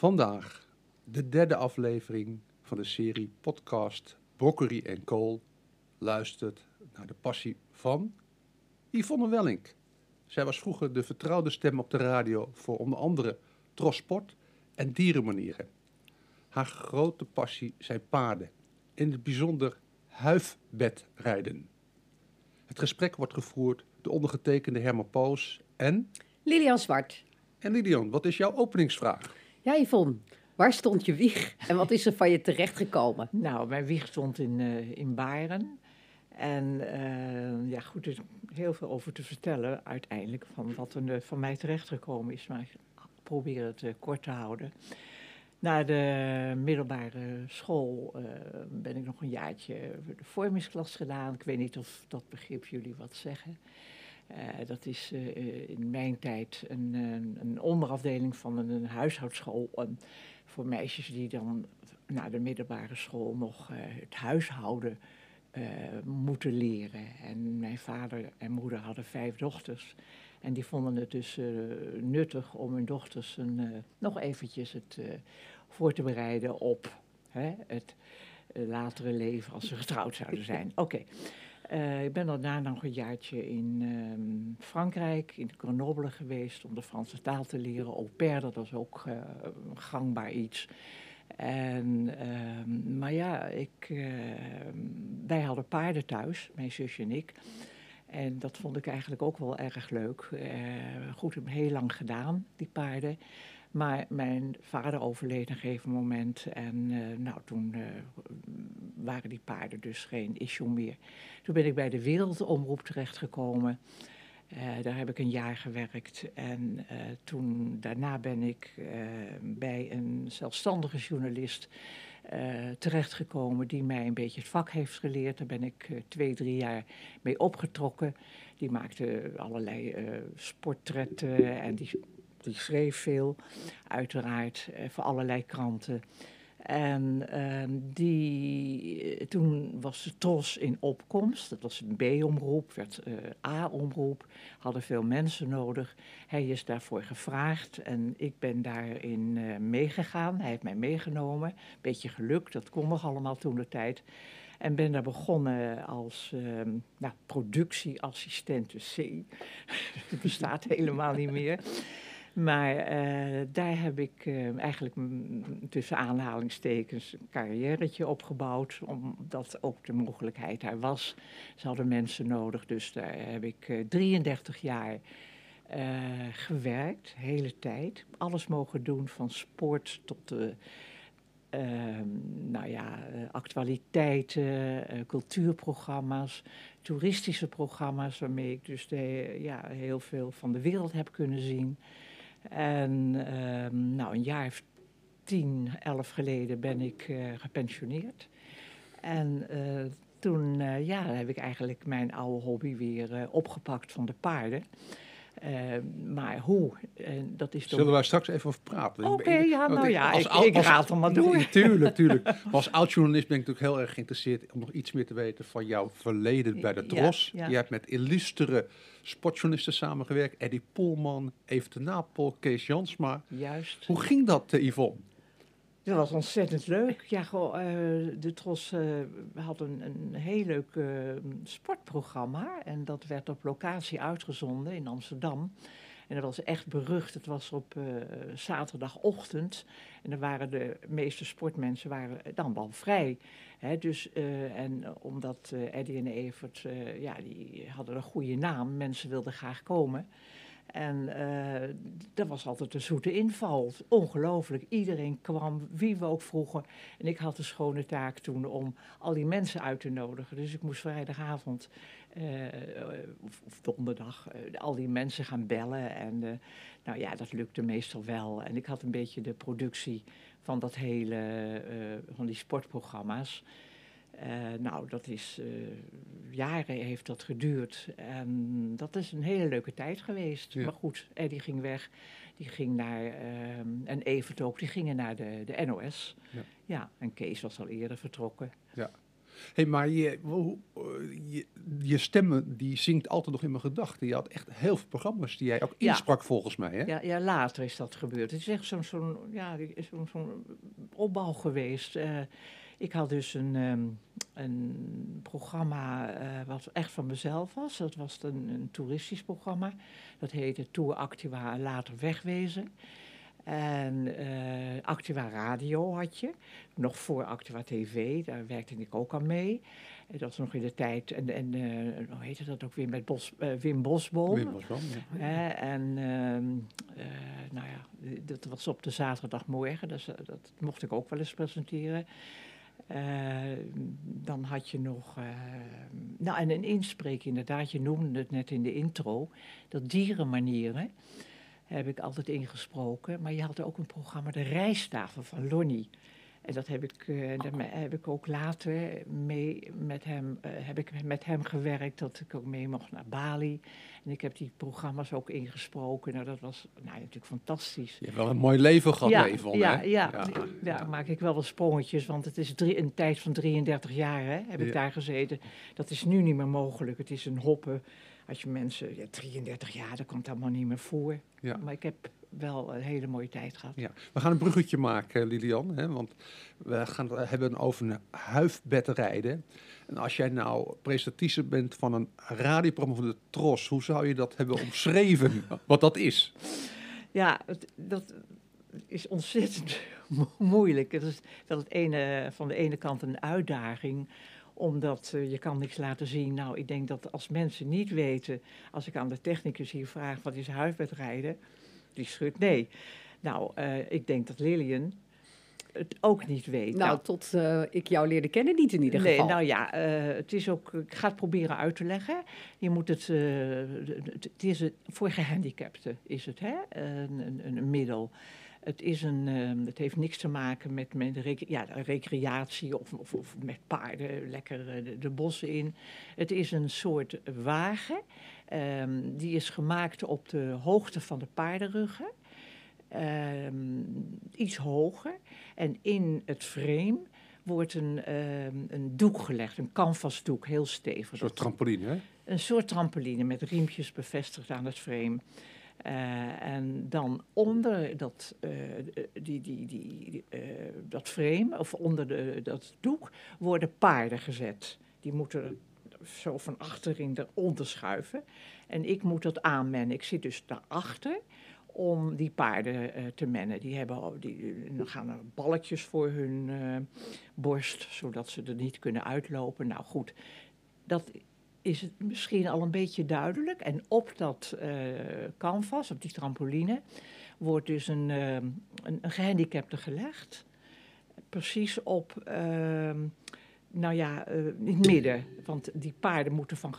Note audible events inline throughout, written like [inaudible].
Vandaag de derde aflevering van de serie podcast Broccoli en Kool luistert naar de passie van Yvonne Wellink. Zij was vroeger de vertrouwde stem op de radio voor onder andere Trosport en dierenmanieren. Haar grote passie zijn paarden, in het bijzonder huifbedrijden. Het gesprek wordt gevoerd door ondergetekende Herman Poos en... Lilian Zwart. En Lilian, wat is jouw openingsvraag? Ja, Yvonne, waar stond je wieg en wat is er van je terechtgekomen? Nou, mijn wieg stond in, uh, in Baren. En uh, ja, goed, er is heel veel over te vertellen uiteindelijk van wat er uh, van mij terechtgekomen is. Maar ik probeer het kort te houden. Na de middelbare school ben ik nog een jaartje de vormingsklas gedaan. Ik weet niet of dat begrip jullie wat zeggen. Uh, dat is uh, in mijn tijd een, een, onderafdeling van een, een huishoudschool um, voor meisjes die dan na de middelbare school nog uh, het huishouden moeten leren. En mijn vader en moeder hadden vijf dochters. En die vonden het dus nuttig om hun dochters een, nog eventjes het voor te bereiden op hè, het latere leven als ze getrouwd zouden zijn. [laughs] Oké. Okay. Uh, ik ben daarna nog een jaartje in um, Frankrijk, in Grenoble geweest, om de Franse taal te leren. Au pair, dat was ook uh, gangbaar iets. En, uh, maar ja, ik, ehm, wij hadden paarden thuis, mijn zusje en ik. En dat vond ik eigenlijk ook wel erg leuk. Eh, goed, heel lang gedaan, die paarden. Maar mijn vader overleed op een gegeven moment en uh, nou, toen uh, waren die paarden dus geen issue meer. Toen ben ik bij de Wereldomroep terechtgekomen. Uh, daar heb ik een jaar gewerkt en toen, daarna ben ik bij een zelfstandige journalist terechtgekomen die mij een beetje het vak heeft geleerd. Daar ben ik twee, drie jaar mee opgetrokken. Die maakte allerlei sportretten en die die schreef veel, uiteraard, eh, voor allerlei kranten. En uh, die, toen was de TROS in opkomst. Dat was een B-omroep, werd uh, A-omroep. Hadden veel mensen nodig. Hij is daarvoor gevraagd en ik ben daarin meegegaan. Hij heeft mij meegenomen. Beetje geluk, dat kon nog allemaal toen de tijd. En ben daar begonnen als uh, nou, productieassistente C. [laughs] dat bestaat helemaal niet meer. Maar uh, daar heb ik uh, eigenlijk tussen aanhalingstekens een carrièretje opgebouwd, omdat ook de mogelijkheid daar was. Ze hadden mensen nodig, dus daar heb ik uh, 33 jaar gewerkt, hele tijd. Alles mogen doen, van sport tot de ehm, nou ja, actualiteiten, cultuurprogramma's, toeristische programma's, waarmee ik dus de, ja, heel veel van de wereld heb kunnen zien. En um, nou, een jaar of tien, elf geleden ben ik uh, gepensioneerd. En uh, toen uh, ja, heb ik eigenlijk mijn oude hobby weer opgepakt van de paarden. Maar hoe, dat is toch... Zullen wij straks even over praten? Oké, okay, ja, nou ja, als, ik, als, ik raad hem maar door. Tuurlijk, tuurlijk. Maar [laughs] als oud-journalist ben ik natuurlijk heel erg geïnteresseerd... om nog iets meer te weten van jouw verleden bij de Tros. Ja, ja. Je hebt met illustere sportjournalisten samengewerkt. Eddie Poelman, Even de Napel, Kees Jansma. Juist. Hoe ging dat, uh, Yvonne? Dat was ontzettend leuk. Ja, goh, uh, de Tros uh, had een, een heel leuk uh, sportprogramma. En dat werd op locatie uitgezonden in Amsterdam. En dat was echt berucht. Het was op zaterdagochtend. En dan waren de meeste sportmensen waren dan wel vrij. Hè, dus, en omdat Eddie en Evert, ja, die hadden een goede naam. Mensen wilden graag komen. En dat was altijd een zoete inval. Ongelooflijk. Iedereen kwam, wie we ook vroegen. En ik had de schone taak toen om al die mensen uit te nodigen. Dus ik moest vrijdagavond of, of, donderdag al die mensen gaan bellen. En nou ja, dat lukte meestal wel. En ik had een beetje de productie van dat hele, van die sportprogramma's. Uh, nou, dat is, uh, jaren heeft dat geduurd. En dat is een hele leuke tijd geweest. Ja. Maar goed, Eddie ging weg. Die ging naar, en Evert ook, die gingen naar de, de NOS. Ja. ja, en Kees was al eerder vertrokken. Ja. Hey, maar je, je, je stemmen die zingt altijd nog in mijn gedachten. Je had echt heel veel programma's die jij ook Ja. insprak volgens mij. Hè? Ja, ja, later is dat gebeurd. Het is echt zo'n zo'n ja, zo'n zo'n opbouw geweest. Eh, ik had dus een, ehm, een programma eh, wat echt van mezelf was. Dat was een, een toeristisch programma. Dat heette Tour Activa Later Wegwezen. En eh, Activa Radio had je, nog voor Activa TV, daar werkte ik ook aan mee. En dat was nog in de tijd, en, en eh, hoe heette dat ook weer, met Bos, Wim Bosboom. Wim wel, ja. En ehm, eh, nou ja, dat was op de zaterdagmorgen, dus, dat mocht ik ook wel eens presenteren. Eh, dan had je nog, eh, nou en een inspreek inderdaad, je noemde het net in de intro, dat dierenmanieren heb ik altijd ingesproken. Maar je had ook een programma, de Rijstafel van Lonnie. En dat heb ik, eh, daarmee heb ik ook later mee met hem, eh, heb ik met hem gewerkt, dat ik ook mee mocht naar Bali. En ik heb die programma's ook ingesproken. Nou, dat was nou, natuurlijk fantastisch. Je hebt wel een mooi leven gehad, ja, ja, hè? ja, ja, ja, maak ik wel wat sprongetjes, want het is drie, een tijd van 33 jaar hè, heb ik daar gezeten. Dat is nu niet meer mogelijk. Het is een hoppen. Als je mensen, ja, 33 jaar, dat komt allemaal niet meer voor. Ja. Maar ik heb wel een hele mooie tijd gehad. Ja, we gaan een bruggetje maken, Lilian. Hè, want we gaan het hebben over een huifbedrijden. En als jij nou presentatrice bent van een radioprogramma van de Tros, hoe zou je dat hebben omschreven? [laughs] Wat dat is? Ja, het, dat is ontzettend mo- [laughs] moeilijk. Het is dat het ene, van de ene kant een uitdaging omdat eh, je kan niks laten zien. Nou, ik denk dat als mensen niet weten, als ik aan de technicus hier vraag wat is huifbedrijden, die schudt nee. Nou, eh, ik denk dat Lillian het ook niet weet. Nou, tot eh, ik jou leerde kennen niet in ieder nee, geval. nou ja, het is ook, ik ga het proberen uit te leggen. Je moet het, het het is het, voor gehandicapten is het, hè, een, een, een middel. Het, is een, ehm, het heeft niks te maken met, met rec- ja, recreatie of, of, of met paarden lekker eh, de, de bossen in. Het is een soort wagen. ehm, die is gemaakt op de hoogte van de paardenruggen. Ehm, iets hoger. En in het frame wordt een, een doek gelegd, een canvasdoek, heel stevig. Een soort trampoline, hè? een soort trampoline met riempjes bevestigd aan het frame. Eh, en dan onder dat, eh, die, die, die, eh, dat frame, of onder de, dat doek, worden paarden gezet. Die moeten zo van achterin eronder schuiven. En ik moet dat aanmennen. Ik zit dus daarachter om die paarden te mennen. Die hebben, die, dan gaan er balletjes voor hun borst, zodat ze er niet kunnen uitlopen. Nou goed, dat is het misschien al een beetje duidelijk. En op dat eh, canvas, op die trampoline, wordt dus een, eh, een, gehandicapte gelegd. Precies op, eh, nou ja, eh, in het midden. Want die paarden moeten van,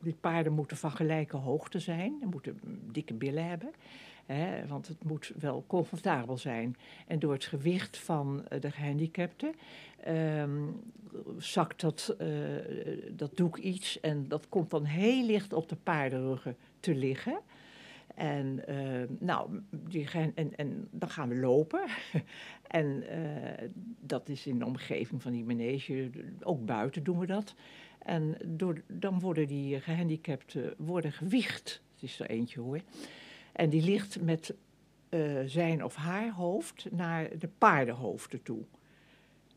die paarden moeten van gelijke hoogte zijn. Ze moeten dikke billen hebben. Hè, want het moet wel comfortabel zijn. En door het gewicht van eh, de gehandicapte ehm, zakt dat, eh, dat doek iets en dat komt dan heel licht op de paardenruggen te liggen. En, eh, nou, die en, en dan gaan we lopen. [laughs] en eh, dat is in de omgeving van die manege, ook buiten doen we dat. En door, dan worden die gehandicapten worden gewicht. Het is er eentje hoor. En die ligt met eh, zijn of haar hoofd naar de paardenhoofden toe.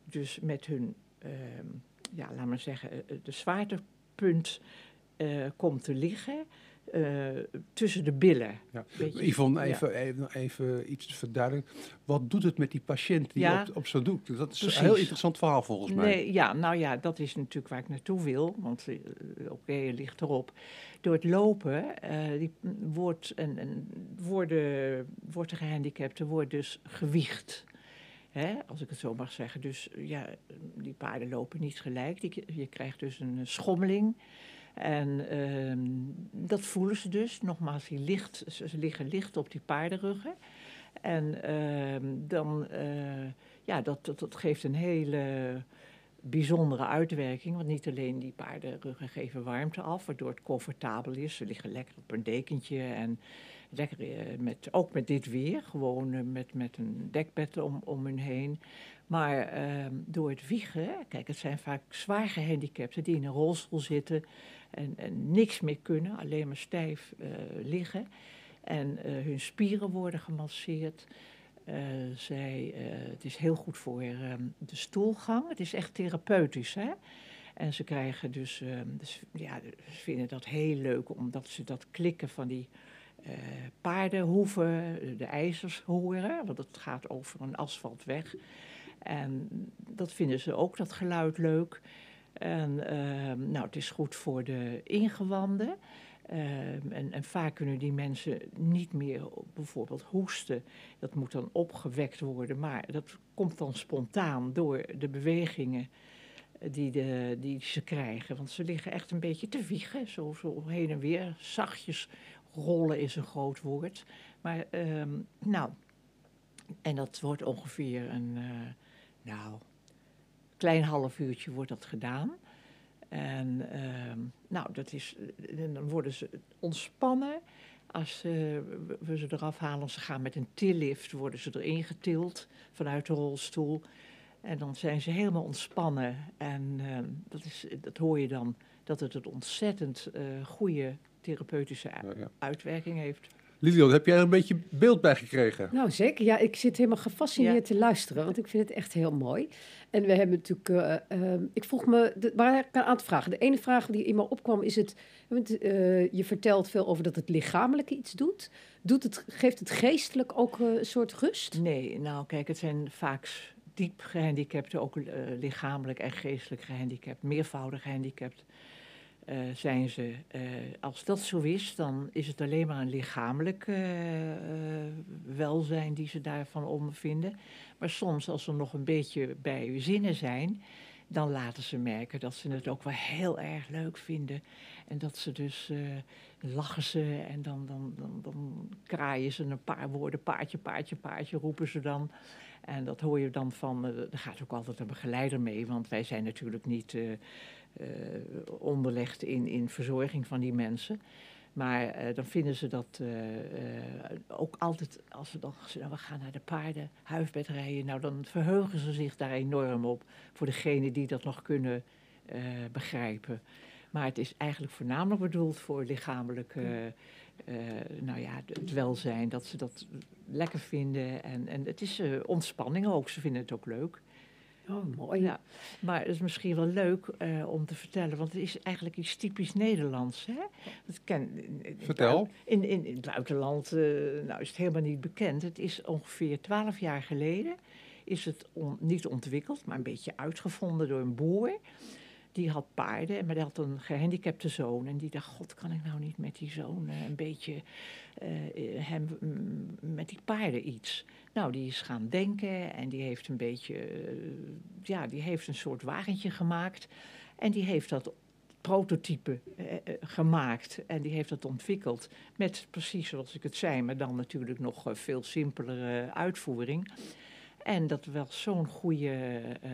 Dus met hun, ehm, ja, laat maar zeggen, eh, de zwaartepunt eh, komt te liggen eh, tussen de billen. Ja. Yvonne, Ja. even, even, even iets te verduidelijken. Wat doet het met die patiënt die Ja. op, op zo'n doek? Dat is Precies. een heel interessant verhaal volgens mij. Nee, ja, nou ja, dat is natuurlijk waar ik naartoe wil, want eh, oké, je ligt erop. Door het lopen eh, die wordt, en, en worden, wordt de gehandicapte wordt dus gewicht. Hè, als ik het zo mag zeggen. Dus ja, die paarden lopen niet gelijk. Die, je krijgt dus een schommeling. En ehm, dat voelen ze dus. Nogmaals, die licht, ze liggen licht op die paardenruggen. En ehm, dan, eh, ja, dat, dat, dat geeft een hele bijzondere uitwerking. Want niet alleen die paardenruggen geven warmte af, waardoor het comfortabel is. Ze liggen lekker op een dekentje en met, ook met dit weer, gewoon eh, met, met een dekbed om, om hun heen. Maar ehm, door het wiegen, kijk, het zijn vaak zwaar gehandicapten die in een rolstoel zitten en, niks meer kunnen, alleen maar stijf eh, liggen. En eh, hun spieren worden gemasseerd. Eh, zij, eh, het is heel goed voor ehm, de stoelgang. Het is echt therapeutisch. Hè? En ze krijgen dus, ehm, dus, ja, ze vinden dat heel leuk omdat ze dat klikken van die eh, paardenhoeven, de ijzers horen. Want het gaat over een asfaltweg. En dat vinden ze ook, dat geluid leuk. En ehm, nou, het is goed voor de ingewanden. Ehm, en, en vaak kunnen die mensen niet meer bijvoorbeeld hoesten. Dat moet dan opgewekt worden, maar dat komt dan spontaan door de bewegingen die, de, die ze krijgen. Want ze liggen echt een beetje te wiegen, zo, zo heen en weer. Zachtjes rollen is een groot woord. Maar ehm, nou, en dat wordt ongeveer een, eh, nou, klein half uurtje wordt dat gedaan. En ehm, nou, dat is, dan worden ze ontspannen. Als we- ze eraf halen, ze gaan met een tillift, worden ze erin getild vanuit de rolstoel. En dan zijn ze helemaal ontspannen. En ehm, dat, is, dat hoor je dan, dat het een ontzettend eh, goede therapeutische u- Ja, ja. uitwerking heeft. Lilian, heb jij er een beetje beeld bij gekregen? Nou, zeker. Ja, ik zit helemaal gefascineerd Ja. te luisteren, want ik vind het echt heel mooi. En we hebben natuurlijk, eh, ehm, ik vroeg me, waar ik een aantal vragen. De ene vraag die in me opkwam is het, want, eh, je vertelt veel over dat het lichamelijke iets doet. doet het, geeft het geestelijk ook eh, een soort rust? Nee, nou kijk, het zijn vaak diep gehandicapten, ook eh, lichamelijk en geestelijk gehandicapt, meervoudig gehandicapt eh, zijn ze. Eh, als dat zo is, dan is het alleen maar een lichamelijk eh, welzijn die ze daarvan ondervinden. Maar soms, als ze nog een beetje bij zinnen zijn, dan laten ze merken dat ze het ook wel heel erg leuk vinden. En dat ze dus lachen ze en dan, dan, dan, dan kraaien ze een paar woorden, paardje, paardje, paardje, roepen ze dan. En dat hoor je dan van, eh, er gaat ook altijd een begeleider mee, want wij zijn natuurlijk niet eh, eh, onderlegd in, in verzorging van die mensen. Maar dan vinden ze dat ook altijd, als ze dan zeggen, nou, we gaan naar de paarden, rijden, nou dan verheugen ze zich daar enorm op voor degenen die dat nog kunnen begrijpen. Maar het is eigenlijk voornamelijk bedoeld voor lichamelijk, eh, nou ja, het welzijn, dat ze dat lekker vinden. En, en het is eh, ontspanning ook, ze vinden het ook leuk. Oh, mooi. Ja, maar het is misschien wel leuk eh, om te vertellen, want het is eigenlijk iets typisch Nederlands. Hè? Dat ken, in- in- Vertel. In, in, in het buitenland eh, nou is het helemaal niet bekend. Het is ongeveer twaalf jaar geleden is het on- niet ontwikkeld, maar een beetje uitgevonden door een boer. Die had paarden, maar die had een gehandicapte zoon. En die dacht, god, kan ik nou niet met die zoon eh, een beetje eh, hem, mm, met die paarden iets? Nou, die is gaan denken en die heeft een beetje, eh, ja, die heeft een soort wagentje gemaakt. En die heeft dat prototype gemaakt en die heeft dat ontwikkeld met precies zoals ik het zei, maar dan natuurlijk nog veel simpelere uitvoering. En dat was zo'n goede, eh,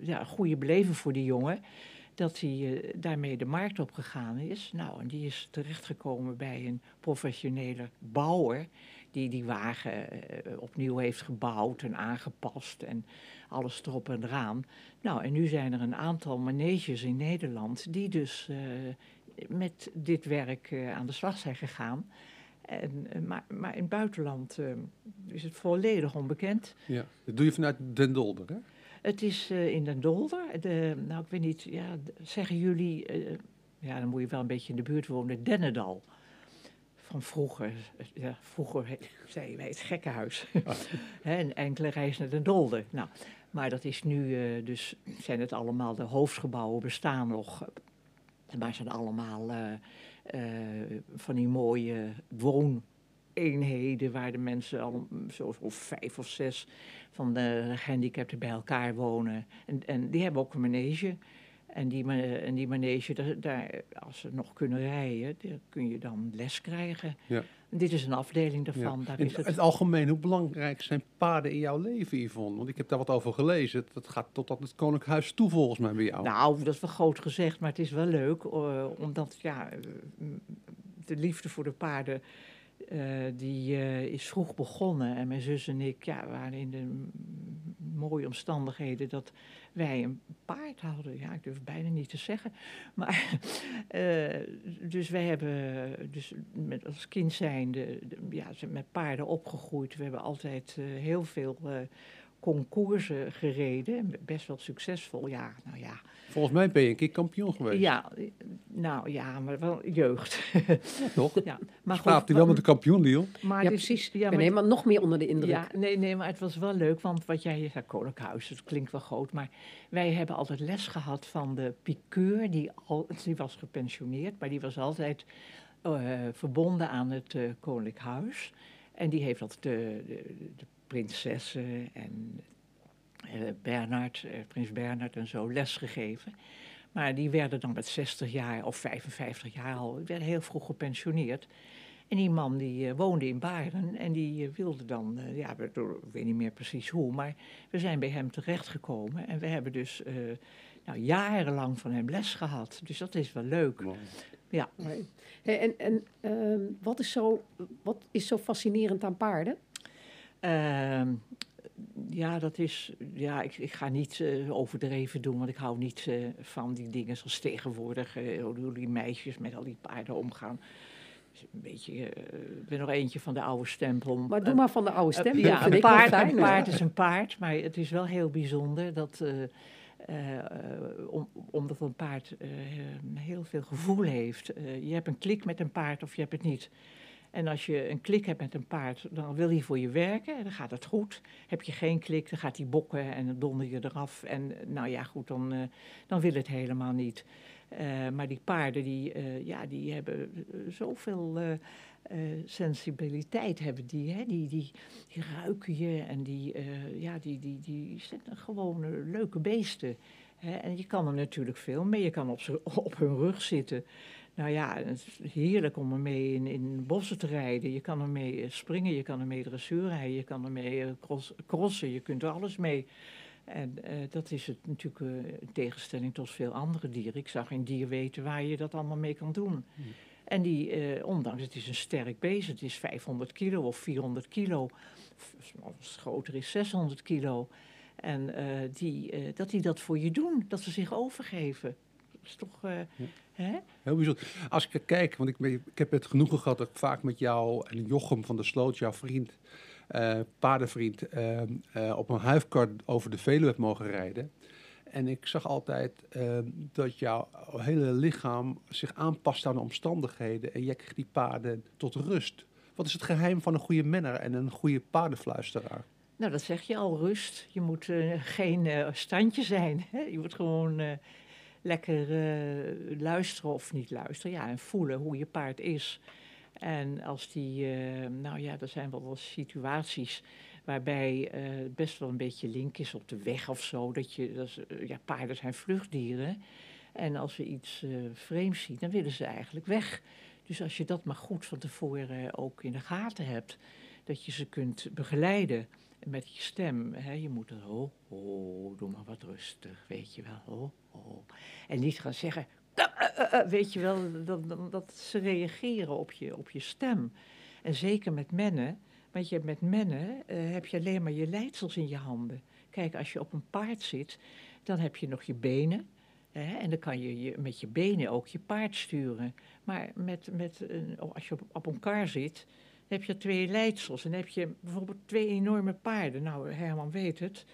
ja, goede beleving voor die jongen, dat hij eh, daarmee de markt op gegaan is. Nou, en die is terechtgekomen bij een professionele bouwer, die die wagen eh, opnieuw heeft gebouwd en aangepast en alles erop en eraan. Nou, en nu zijn er een aantal maneges in Nederland die dus eh, met dit werk eh, aan de slag zijn gegaan. En, eh, maar, maar in het buitenland eh, is het volledig onbekend. Ja. Dat doe je vanuit Den Dolder, hè? Het is eh, in Den Dolder. De, nou, ik weet niet, ja, zeggen jullie, ja, dan moet je wel een beetje in de buurt wonen, Dennedal. Van vroeger, ja, vroeger he- zeiden wij het gekkenhuis. [laughs] Een enkele reis naar Den Dolder. Nou, maar dat is nu, dus zijn het allemaal, de hoofdgebouwen bestaan nog. Maar zijn allemaal van die mooie wooneenheden waar de mensen al zo, zo vijf of zes van de gehandicapten bij elkaar wonen. En, en die hebben ook een manege. En die, en die manege, daar, als ze nog kunnen rijden, kun je dan les krijgen. Ja. Dit is een afdeling Ja. daarvan. Daar In is het, het, algemeen, hoe belangrijk zijn paarden in jouw leven, Yvonne? Want ik heb daar wat over gelezen. Dat gaat tot aan het Koninklijk Huis toe, volgens mij, bij jou. Nou, dat is wel groot gezegd, maar het is wel leuk, eh, omdat ja, eh, de liefde voor de paarden eh, die is vroeg begonnen. En mijn zus en ik ja, waren in de mooie omstandigheden dat wij een paard hadden. Ja, ik durf bijna niet te zeggen. Maar, [laughs] eh, dus wij hebben dus met, als kind zijnde de- ja, met paarden opgegroeid. We hebben altijd eh, heel veel eh concoursen gereden. en Best wel succesvol, ja, nou ja. Volgens mij ben je een keer kampioen geweest. Ja, eh, nou ja, maar wel jeugd. [laughs] Ja, toch? ja, maar Slaapt hij wel met de kampioen, Liel? maar Ja, is- precies. Ja, ik ben maar helemaal nog meer onder de indruk. ja, nee, nee, maar het was wel leuk, want wat jij zei, Koninkhuis, het klinkt wel groot, maar wij hebben altijd les gehad van de piqueur, die, al, die was gepensioneerd, maar die was altijd eh, verbonden aan het eh, Koninklijk Huis. En die heeft altijd de, de, de prinsessen en eh Bernard, eh, prins Bernard en zo les gegeven. Maar die werden dan met 60 jaar of 55 jaar al, werden heel vroeg gepensioneerd. En die man die eh, woonde in Baren en die wilde dan, eh, ja, ik weet niet meer precies hoe, maar we zijn bij hem terechtgekomen en we hebben dus eh, nou, jarenlang van hem les gehad. Dus dat is wel leuk. Ja. Hey, en en ehm, wat, is zo, wat is zo fascinerend aan paarden? Ehm, ja, dat is. Ja, ik, ik ga niet eh, overdreven doen, want ik hou niet eh, van die dingen zoals tegenwoordig. eh, hoe die meisjes met al die paarden omgaan. Een beetje. ik ben nog eentje van de oude stempel. Maar doe maar van de oude eh, stem. ja, een paard, fijn, een paard is een paard, maar het is wel heel bijzonder dat. om, omdat een paard heel veel gevoel heeft. Je hebt een klik met een paard of je hebt het niet. En als je een klik hebt met een paard, dan wil hij voor je werken en dan gaat het goed. Heb je geen klik, dan gaat hij bokken en dan donder je eraf. En eh, nou ja, goed, dan, eh, dan wil het helemaal niet. Eh, maar die paarden, die, ja, die hebben zoveel sensibiliteit hebben die, hè? Die, die, ruiken je en die, ja, die, die, die zijn gewoon leuke beesten. Hè? En je kan er natuurlijk veel mee. Je kan op, [laughs] op hun rug zitten. Nou ja, het is heerlijk om ermee in, in bossen te rijden. Je kan ermee eh, springen, je kan ermee dressuur rijden, je kan ermee eh, cross, crossen, je kunt er alles mee. En eh, dat is het natuurlijk eh, in tegenstelling tot veel andere dieren. Ik zou geen dier weten waar je dat allemaal mee kan doen. En die, eh, ondanks het is een sterk beest, het is 500 kilo of 400 kilo, f- als het groter is 600 kilo. En die, dat die dat voor je doen, dat ze zich overgeven. Dat is toch, eh, hè? Heel bijzonder. Als ik kijk, want ik, ik heb het genoegen gehad dat ik vaak met jou en Jochem van der Sloot, jouw vriend, eh, paardenvriend, eh, eh, op een huifkar over de Veluwe heb mogen rijden. En ik zag altijd eh, dat jouw hele lichaam zich aanpast aan de omstandigheden en jij kreeg die paarden tot rust. Wat is het geheim van een goede menner en een goede paardenfluisteraar? Nou, dat zeg je al, rust. Je moet geen standje zijn. Hè? Je moet gewoon lekker eh, luisteren of niet luisteren. Ja, en voelen hoe je paard is. En als die, eh, nou ja, er zijn wel wel situaties waarbij eh, het best wel een beetje link is op de weg of zo. Dat je, dat eh, ja, paarden zijn vluchtdieren. En als ze iets eh, vreemds zien, dan willen ze eigenlijk weg. Dus als je dat maar goed van tevoren ook in de gaten hebt, dat je ze kunt begeleiden met je stem. Hè, je moet er, oh, oh, doe maar wat rustig, weet je wel. Oh, oh. En niet gaan zeggen, "Ka- eh, eh, eh," weet je wel, dat, dat, ze reageren op je, op je stem. En zeker met mennen, want je met mennen heb je alleen maar je leidsels in je handen. Kijk, als je op een paard zit, dan heb je nog je benen. Hè, en dan kan je, je met je benen ook je paard sturen. Maar met, met een, als je op, op elkaar zit, dan heb je twee leidsels. En dan heb je bijvoorbeeld twee enorme paarden. Nou, Herman weet het.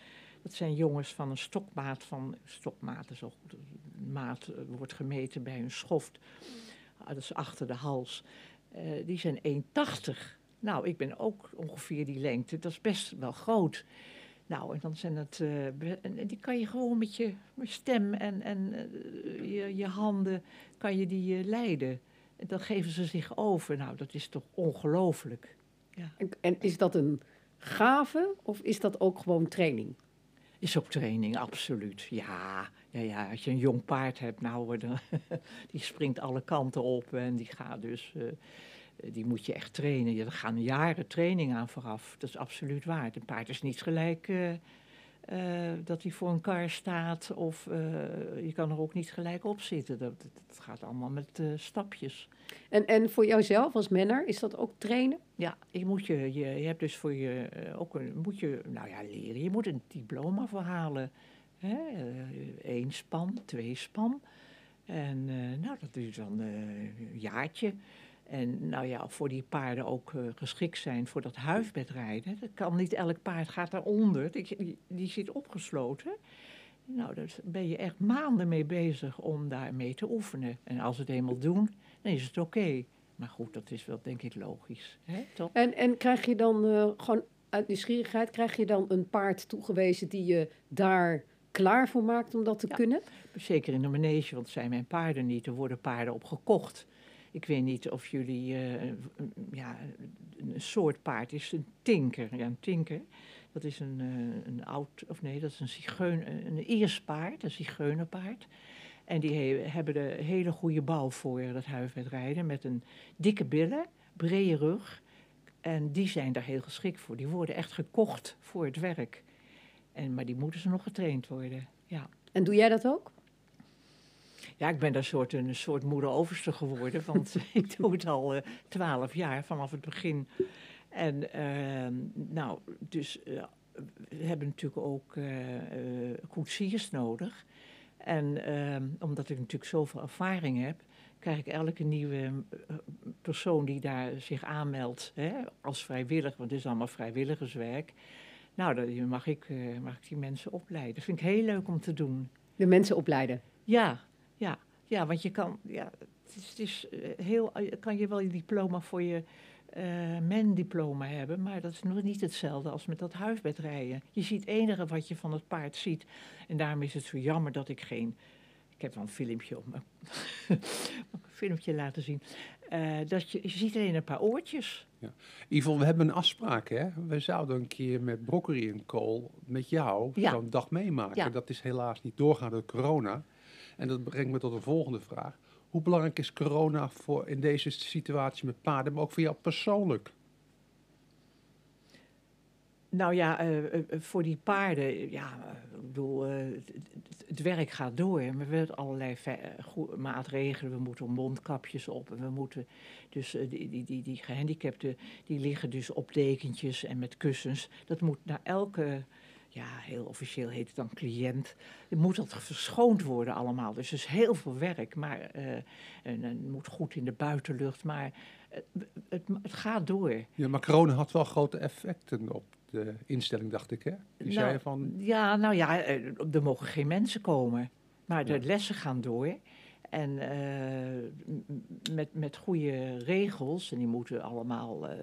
Dat zijn jongens van een stokmaat van... Stokmaat is maat eh, wordt gemeten bij een schoft. Ah, dat is achter de hals. Eh, die zijn 1,80. Nou, ik ben ook ongeveer die lengte. Dat is best wel groot. Nou, en dan zijn het... eh, die kan je gewoon met je, stem en, en je, je handen... kan je die leiden. En dan geven ze zich over. Nou, dat is toch ongelooflijk. En, en is dat een gave of is dat ook gewoon training? Ook training, absoluut. Ja, ja, ja als je een jong paard hebt, nou, [laughs] die springt alle kanten op en die gaat dus, eh, die moet je echt trainen. Er gaan jaren training aan vooraf, dat is absoluut waar. Een paard is niet gelijk eh, eh, dat hij voor een kar staat. Of eh, je kan er ook niet gelijk op zitten. Dat, dat gaat allemaal met eh, stapjes. En, en voor jouzelf als menner, is dat ook trainen? Ja, je, moet je, je, je hebt dus voor je ook een, moet je, nou ja, leren. Je moet een diploma verhalen. Hè? Eén span, twee span. En nou, dat duurt dan een jaartje. En nou ja, voor die paarden ook eh, geschikt zijn voor dat huifbedrijden. Dat kan niet elk paard gaat daaronder. Die, die, die zit opgesloten. Nou, daar ben je echt maanden mee bezig om daarmee te oefenen. En als ze het eenmaal doen, dan is het oké. Maar goed, dat is wel denk ik logisch. Hè? Toch? En, en krijg je dan eh, gewoon uit nieuwsgierigheid, krijg je dan een paard toegewezen die je daar klaar voor maakt om dat te Ja. kunnen? Zeker in de manege, want zijn mijn paarden niet. Er worden paarden op gekocht. Ik weet niet of jullie, eh, een- ja, een soort paard is een tinker. Ja, een tinker, dat is een, eh, een oud, of nee, dat is een zigeun, een Iers paard, een zigeunerpaard. En die he- hebben de hele goede bouw voor dat huifwedrijden, met een dikke billen, brede rug. En die zijn daar heel geschikt voor. Die worden echt gekocht voor het werk. En, maar die moeten ze nog getraind worden, ja. En doe jij dat ook? Ja, ik ben daar soort, een soort moeder-overste geworden, want [laughs] ik doe het al twaalf jaar vanaf het begin. En ehm, nou, dus eh, we hebben natuurlijk ook eh, eh, koetsiers nodig. En ehm, omdat ik natuurlijk zoveel ervaring heb, krijg ik elke nieuwe eh, persoon die daar zich aanmeldt hè, als vrijwilliger, want het is allemaal vrijwilligerswerk. Nou, dan mag ik, eh, mag ik die mensen opleiden. Dat vind ik heel leuk om te doen. De mensen opleiden. Ja, ja, ja, want je kan, ja, het is, het is eh, heel, eh, kan je wel je diploma voor je eh men-diploma hebben, maar dat is nog niet hetzelfde als met dat huisbedrijden. Je ziet het enige wat je van het paard ziet. En daarom is het zo jammer dat ik geen, ik heb wel een filmpje op me, [laughs] een filmpje laten zien, dat je, je ziet alleen een paar oortjes. Yvonne, we hebben een afspraak, hè? We zouden een keer met Broccoli en Kool met jou Ja. zo'n dag meemaken. Ja. Dat is helaas niet doorgaan door corona. En dat brengt me tot een volgende vraag. Hoe belangrijk is corona voor in deze situatie met paarden, maar ook voor jou persoonlijk? Nou ja, eh, eh, voor die paarden, ja, eh, ik bedoel, het, werk gaat door. We hebben allerlei maatregelen. We moeten mondkapjes op. En we moeten dus die, die, die, die gehandicapten, die liggen dus op dekentjes en met kussens. Dat moet naar elke, ja, heel officieel heet het dan cliënt. Het moet dat verschoond worden allemaal. Dus er is heel veel werk, maar eh, en, en het moet goed in de buitenlucht. Maar het, het, het gaat door. Ja, maar corona had wel grote effecten op de instelling, dacht ik, hè? Die Nou, zei van, Ja, nou ja, eh, er mogen geen mensen komen. Maar de Ja. lessen gaan door. En eh, met, met goede regels. En die moeten allemaal eh,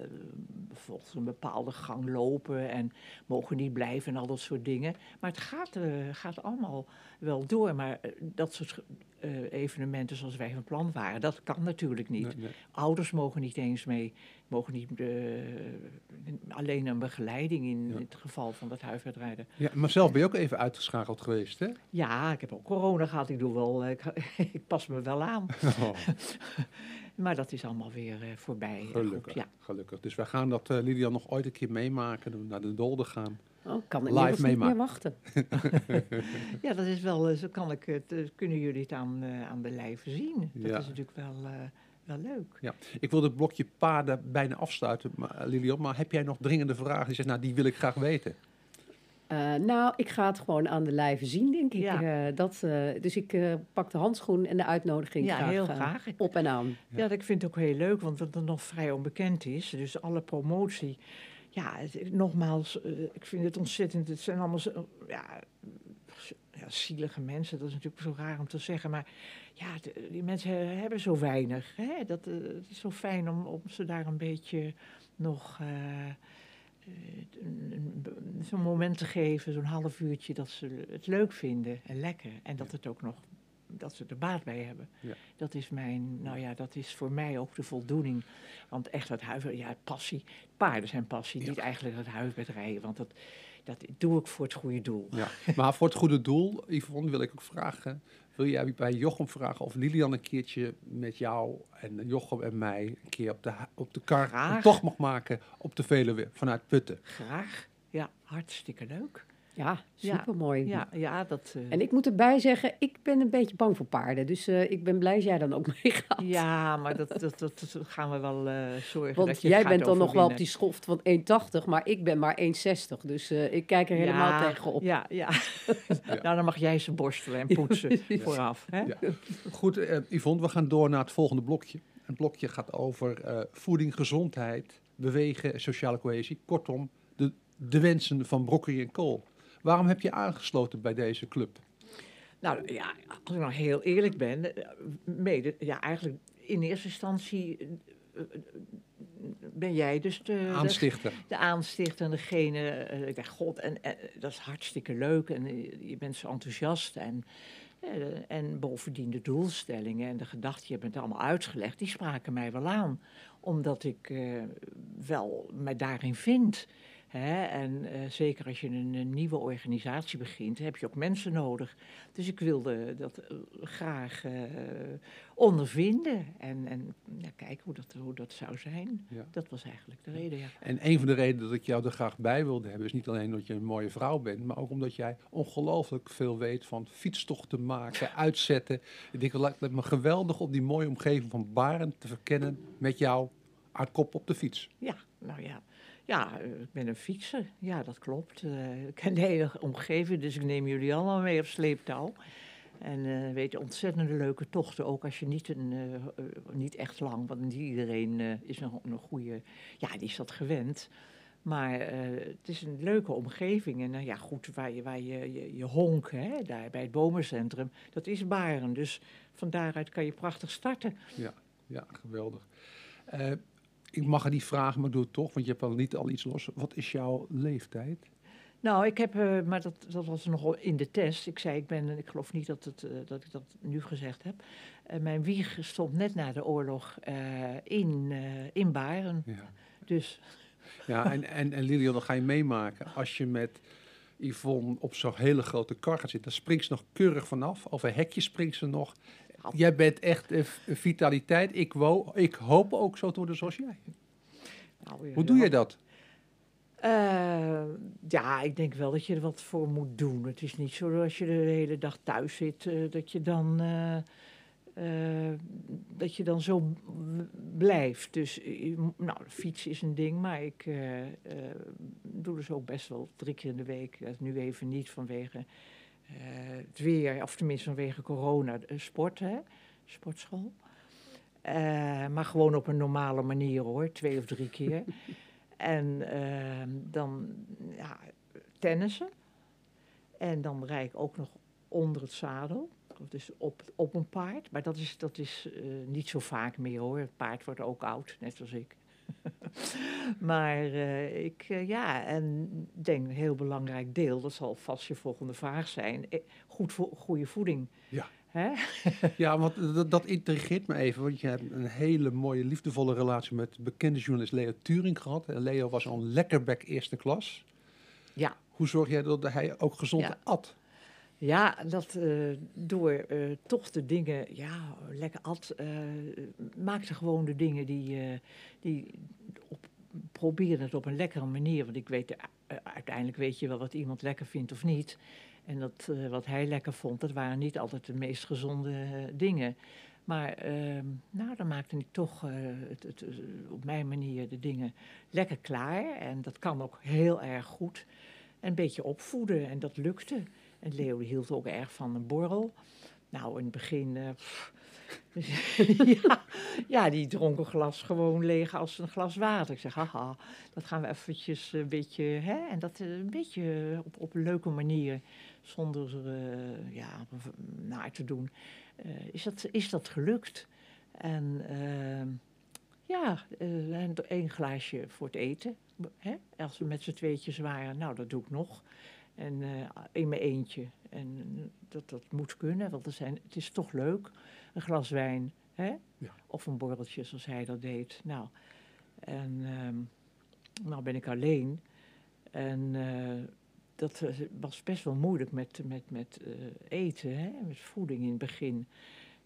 volgens een bepaalde gang lopen. En mogen niet blijven en al dat soort dingen. Maar het gaat, eh, gaat allemaal wel door. Maar dat soort evenementen zoals wij van plan waren, dat kan natuurlijk niet. nee, nee. Ouders mogen niet eens mee, mogen niet eh, alleen een begeleiding in Ja. het geval van dat huiswedrijden. Ja, maar zelf ben je ook even uitgeschakeld geweest, hè? Ja, ik heb ook corona gehad. Ik doe wel, eh, ik, [laughs] ik pas me wel aan. [laughs] Oh, [laughs] Maar dat is allemaal weer eh, voorbij. Gelukkig, Goed, ja. gelukkig. Dus wij gaan dat, eh, Lilian, nog ooit een keer meemaken, naar de Dolde gaan. Oh, ik kan Live inmiddels niet meemaken. meer wachten. ja, dat is wel, zo kan ik het, kunnen jullie het aan, eh, aan de lijve zien. Dat Ja. is natuurlijk wel, eh, wel leuk. Ik wil het blokje paarden bijna afsluiten, maar, eh, Lilian, maar heb jij nog dringende vragen? Die zegt, nou, die wil ik graag weten. Eh, nou, ik ga het gewoon aan de lijve zien, denk ik. Ja. Eh, dat, eh, dus ik eh, pak de handschoen en de uitnodiging Ja, graag, heel graag. Op en aan. Ja. Ja, dat- ik vind het ook heel leuk, want dat het nog vrij onbekend is. Dus alle promotie. Ja, het- nogmaals, eh, ik vind het ontzettend. Het zijn allemaal zo, ja, ja, zielige mensen. Dat is natuurlijk zo raar om te zeggen. Maar ja, de- die mensen hebben zo weinig. Hè? Dat, eh, het is zo fijn om, om ze daar een beetje nog. eh, eh, zo'n moment te geven, zo'n half uurtje, dat ze het leuk vinden en lekker. En dat het ook nog, dat ze er baat bij hebben. Ja. Dat is mijn, nou ja, dat is voor mij ook de voldoening. Want echt dat huis, ja, passie. Paarden zijn passie, Ja. niet eigenlijk het huisbedrijven. Want dat, dat doe ik voor het goede doel. Ja. Maar voor het goede doel, Yvonne, wil ik ook vragen. Wil jij bij Jochem vragen of Lilian een keertje met jou en Jochem en mij een keer op de, op de kar tocht mag maken op de Veluwe vanuit Putten? Graag. Ja, hartstikke leuk. Ja, supermooi. Ja, ja dat... eh, En ik moet erbij zeggen, ik ben een beetje bang voor paarden. Dus eh, ik ben blij dat jij dan ook [laughs] meegaat. ja, maar dat, dat, dat, gaan we wel eh, zorgen Want dat je jij gaat bent dan nog wel op die schoft van 1,80, maar ik ben maar 1,60. Dus eh, ik kijk er helemaal Ja, tegenop. Ja, ja. [laughs] Ja. nou, dan mag jij ze borstelen en poetsen [laughs] vooraf. Hè? Ja. Goed, Yvonne, we gaan door naar het volgende blokje. Het blokje gaat over eh, voeding, gezondheid, bewegen en sociale cohesie. Kortom, de, de wensen van Broccoli en Kool. Waarom heb je aangesloten bij deze club? Nou ja, als ik nou heel eerlijk ben, eh, mede, ja, eigenlijk in eerste instantie eh, eh, ben jij dus de, Aanstichter. de aanstichter en degene. ik dacht, god, en, en dat is hartstikke leuk en je bent zo enthousiast en. En bovendien de doelstellingen en de gedachten, je hebt het allemaal uitgelegd, die spraken mij wel aan. Omdat ik wel mij daarin vind. Hè? En eh, zeker als je een, een nieuwe organisatie begint, heb je ook mensen nodig. Dus ik wilde dat eh, graag eh, ondervinden en, en ja, kijken hoe dat, hoe dat zou zijn. Ja. Dat was eigenlijk de reden, ja. En een van de redenen dat ik jou er graag bij wilde hebben, is niet alleen dat je een mooie vrouw bent, maar ook omdat jij ongelooflijk veel weet van fietstochten maken, [laughs] uitzetten. Ik denk, het lijkt me geweldig om die mooie omgeving van Baren te verkennen met jou aan kop op de fiets. Ja, nou ja. Ja, eh, ik ben een fietser. Ja, dat klopt. Eh, ik ken de hele omgeving, dus ik neem jullie allemaal mee op sleeptouw. En eh weet je, ontzettende leuke tochten. Ook als je niet, een, niet echt lang, want niet iedereen is een, een goede... Ja, die is dat gewend. Maar het is een leuke omgeving. En nou ja, goed, waar je, waar je, je, honk, hè, daar bij het bomencentrum, dat is Baren. Dus van daaruit kan je prachtig starten. Ja, geweldig. Ik mag het niet vragen, maar doe het toch, want je hebt al niet al iets los. Wat is jouw leeftijd? Nou, ik heb, eh, maar dat, dat was nog wel in de test. Ik zei, ik ben, ik geloof niet dat, het, eh, dat ik dat nu gezegd heb. Eh, mijn wieg stond net na de oorlog in, in Baren. Ja. Dus Ja, en, [laughs] en, en Lilian, dan ga je meemaken. Als je met Yvonne op zo'n hele grote kar gaat zitten, dan springt ze nog keurig vanaf. Over hekjes springt ze nog. Jij bent echt vitaliteit. Ik, wo, ik hoop ook zo te worden zoals jij. nou, ja, Hoe doe ja. je dat? Eh, ja, ik denk wel dat je er wat voor moet doen. Het is niet zo dat als je de hele dag thuis zit, eh, dat je dan. eh, dat je dan zo blijft. Dus nou, fietsen is een ding, maar ik doe dus ook best wel drie keer in de week. Nu even niet vanwege het weer, of tenminste vanwege corona, eh, sport, hè? sportschool. Eh, maar gewoon op een normale manier hoor, twee of drie keer. [laughs] En ehm, dan ja, tennissen. En dan rijd ik ook nog onder het zadel. Dus op, op een paard. Maar dat is, dat is eh, niet zo vaak meer hoor. Het paard wordt ook oud, net als ik. [laughs] maar eh, ik, eh, ja, en denk een heel belangrijk deel, dat zal vast je volgende vraag zijn. eh, Goed goede voeding. Ja. Hè? [laughs] Ja, want dat, dat intrigeert me even. Want je hebt een hele mooie, liefdevolle relatie met de bekende journalist Leo Turing gehad. En Leo was al een lekkerbek eerste klas. Ja. Hoe zorg jij dat hij ook gezond Ja. at? Ja, dat eh, door eh, toch de dingen, ja, lekker at, eh maakte gewoon de dingen die, eh die op, probeerde het op een lekkere manier. Want ik weet, eh, uiteindelijk weet je wel wat iemand lekker vindt of niet. En dat, eh, wat hij lekker vond, dat waren niet altijd de meest gezonde eh, dingen. Maar ehm, nou, dan maakte ik toch eh, het, eh, op mijn manier de dingen lekker klaar. En dat kan ook heel erg goed. En een beetje opvoeden en dat lukte. En Leo hield ook erg van een borrel. Nou, in het begin. eh, [laughs] ja, die dronk een glas gewoon leeg als een glas water. Ik zeg, haha, dat gaan we eventjes een beetje. Hè, en dat eh, een beetje op, op een leuke manier, zonder eh, ja, naar te doen, is, dat, is dat gelukt. En ehm, ja, één glaasje voor het eten. Hè? Als we met z'n tweetjes waren, nou, dat doe ik nog. En eh, in mijn eentje. En dat, dat moet kunnen, want er zijn, het is toch leuk. Een glas wijn, hè? Ja. of een borreltje zoals hij dat deed. Nou, en ehm, nou ben ik alleen. En eh, dat eh, was best wel moeilijk met, met, met eh, eten, hè? met voeding in het begin.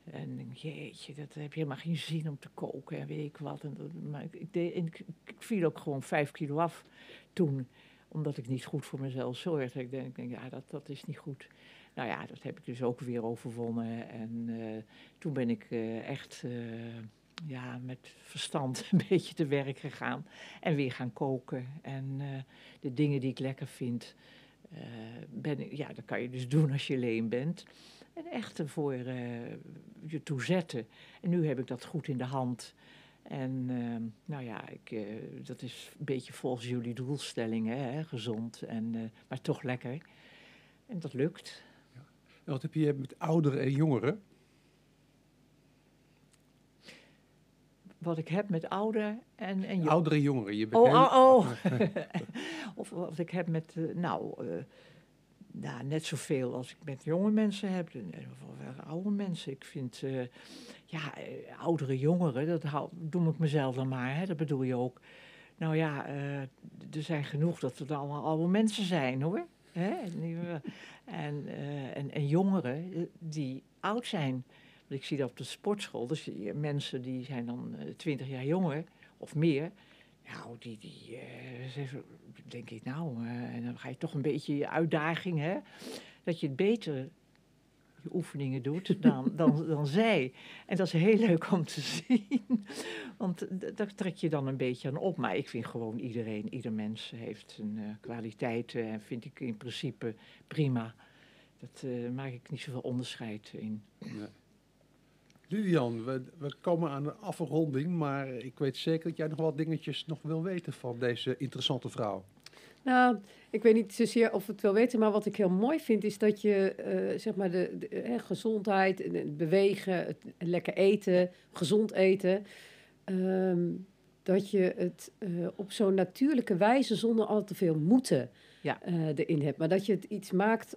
En jeetje, dat heb je helemaal geen zin om te koken en weet ik wat. En dat, maar ik, ik, deed, en ik, ik viel ook gewoon vijf kilo af toen. Omdat ik niet goed voor mezelf zorg. Ik denk, ik denk ja, dat, dat is niet goed. Nou ja, dat heb ik dus ook weer overwonnen. En eh, toen ben ik eh, echt eh, ja, met verstand [laughs] een beetje te werk gegaan. En weer gaan koken. En de dingen die ik lekker vind, ben ja, dat kan je dus doen als je leen bent. En echt ervoor je toe zetten. En nu heb ik dat goed in de hand. En ehm, nou ja, ik, eh, dat is een beetje volgens jullie doelstellingen, hè, gezond, en, eh, maar toch lekker. En dat lukt. En wat heb je met ouderen en jongeren? Wat ik heb met ouder en, en jong- Oudere en jongeren. Je bent Oh, heel- oh, oh. [laughs] of wat ik heb met, eh, nou, nou, net zoveel als ik met jonge mensen heb. Of oude mensen. Ik vind, ja, eh, oudere jongeren, dat hou, doe ik mezelf dan maar, hè, dat bedoel je ook. Nou ja, eh, er zijn genoeg dat het allemaal oude mensen zijn, hoor. Hè? En, eh, en, en, en jongeren die oud zijn. Ik zie dat op de sportschool, dus mensen die zijn dan twintig jaar jonger of meer. Nou, die, die zeggen- denk ik, nou, en dan ga je toch een beetje je uitdaging, hè? Dat je het beter, oefeningen doet dan, dan, dan zij. En dat is heel leuk om te [laughs] zien. Want daar trek je dan een beetje aan op. Maar ik vind gewoon iedereen, ieder mens heeft zijn eh, kwaliteiten. En vind ik in principe prima. Dat eh, maak ik niet zoveel onderscheid in. Nee. Lilian, we, we komen aan de afronding, maar ik weet zeker dat jij nog wat dingetjes nog wil weten van deze interessante vrouw. Nou, ik weet niet zozeer of we het wel weten, maar wat ik heel mooi vind is dat je eh, zeg maar de, de eh, gezondheid, en het bewegen, het lekker eten, gezond eten, ehm, dat je het eh, op zo'n natuurlijke wijze zonder al te veel moeten Ja. eh, erin hebt, maar dat je het iets maakt.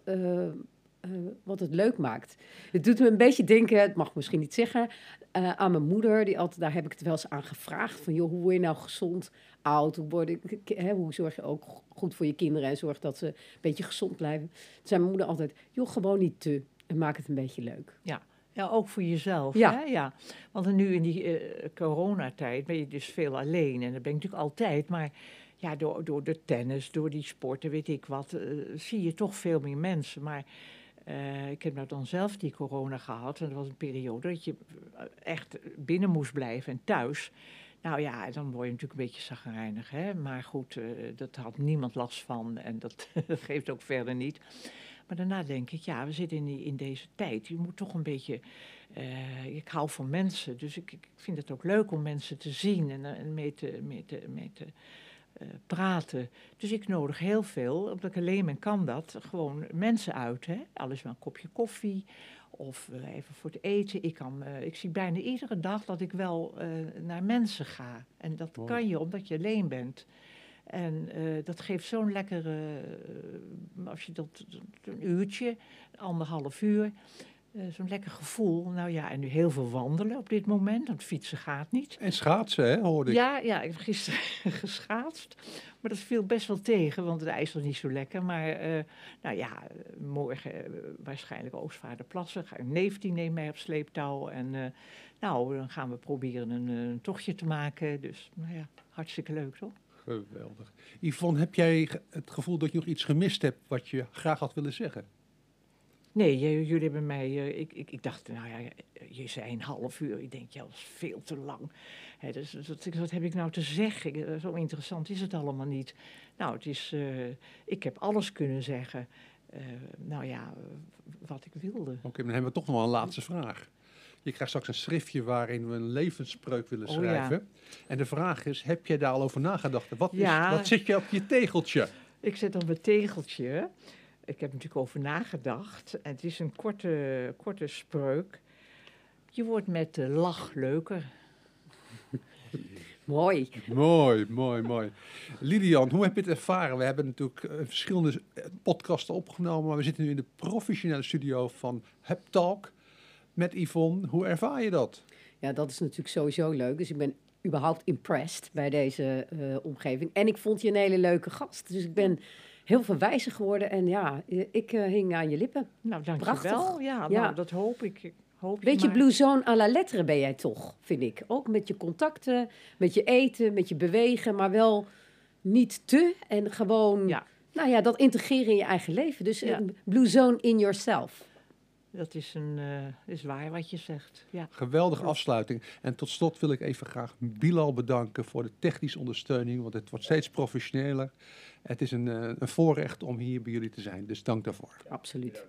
Eh, wat het leuk maakt. Het doet me een beetje denken, het mag ik misschien niet zeggen, eh, aan mijn moeder. Die altijd, daar heb ik het wel eens aan gevraagd. Van joh, hoe word je nou gezond oud? Hoe, word ik, hè, hoe zorg je ook goed voor je kinderen en zorg dat ze een beetje gezond blijven? Toen zei mijn moeder altijd, joh, gewoon niet te. En maak het een beetje leuk. Ja, ook voor jezelf. Ja. Hè? ja. Want nu in die eh, coronatijd ben je dus veel alleen. En dat ben ik natuurlijk altijd. Maar ja, door, door de tennis, door die sporten, weet ik wat, zie je toch veel meer mensen. Maar eh, ik heb nou dan zelf die corona gehad. En dat was een periode dat je eh, echt binnen moest blijven en thuis. Nou ja, dan word je natuurlijk een beetje zagrijnig. Hè? Maar goed, eh, dat had niemand last van. En [laughs] dat geeft ook verder niet. Maar daarna denk ik, ja, we zitten in, die, in deze tijd. Je moet toch een beetje. ik hou van mensen, dus ik, ik vind het ook leuk om mensen te zien en, en mee te, mee te, mee te praten. Dus ik nodig heel veel, omdat ik alleen ben, kan dat, gewoon mensen uit. Hè? Alles maar een kopje koffie of eh, even voor het eten. Ik, kan, eh, ik zie bijna iedere dag dat ik wel eh, naar mensen ga. En dat Mooi. kan je omdat je alleen bent. En eh, dat geeft zo'n lekkere, eh, als je dat een uurtje, anderhalf uur, eh, zo'n lekker gevoel. Nou ja, en nu heel veel wandelen op dit moment, want fietsen gaat niet. En schaatsen, hè, hoorde ik. Ja, ja, ik heb gisteren [laughs] geschaatst, maar dat viel best wel tegen, want het ijs was niet zo lekker. Maar eh, nou ja, morgen eh, waarschijnlijk Oostvaarderplassen. Ga ik neef die neemt mij op sleeptouw en nou, dan gaan we proberen een, een tochtje te maken. Dus nou ja, hartstikke leuk toch? Geweldig. Yvonne, heb jij het gevoel dat je nog iets gemist hebt wat je graag had willen zeggen? Nee, jullie hebben mij. eh, ik, ik, ik dacht, nou ja, je zei een half uur. Ik denk, ja, dat is veel te lang. Dus, dus wat, wat heb ik nou te zeggen? Eh, Zo interessant is het allemaal niet. Nou, het is. eh, ik heb alles kunnen zeggen. nou ja, wat ik wilde. Oké, dan hebben we toch nog wel een laatste vraag. Je krijgt straks een schriftje waarin we een levensspreuk willen Oh, schrijven. En de vraag is, heb jij daar al over nagedacht? Wat, is, wat zit je op je tegeltje? Ik zet op mijn tegeltje. Ik heb er natuurlijk over nagedacht. En het is een korte, korte spreuk. Je wordt met de lach leuker. [laughs] Mooi. Mooi, mooi, mooi. Lilian, hoe heb je het ervaren? We hebben natuurlijk eh, verschillende eh, podcasten opgenomen, maar we zitten nu in de professionele studio van Hep Talk met Yvonne. Hoe ervaar je dat? Ja, dat is natuurlijk sowieso leuk. Dus ik ben überhaupt impressed bij deze eh, omgeving. En ik vond je een hele leuke gast. Dus ik ben heel veel wijzer geworden. En ja, eh, ik eh, hing aan je lippen. Nou, dankjewel. Prachtig. Ja, Ja. Nou, dat hoop ik. Ik hoop je Beetje maar. Blue Zone à la lettre ben jij toch, vind ik. Ook met je contacten, met je eten, met je bewegen, maar wel niet te en gewoon, Ja. nou ja, dat integreren in je eigen leven. Dus Ja. een blue zone in yourself. Dat is, een, eh, is waar wat je zegt. Ja. Geweldige afsluiting. En tot slot wil ik even graag Bilal bedanken voor de technische ondersteuning, want het wordt steeds professioneler. Het is een, eh, een voorrecht om hier bij jullie te zijn, dus dank daarvoor. Absoluut.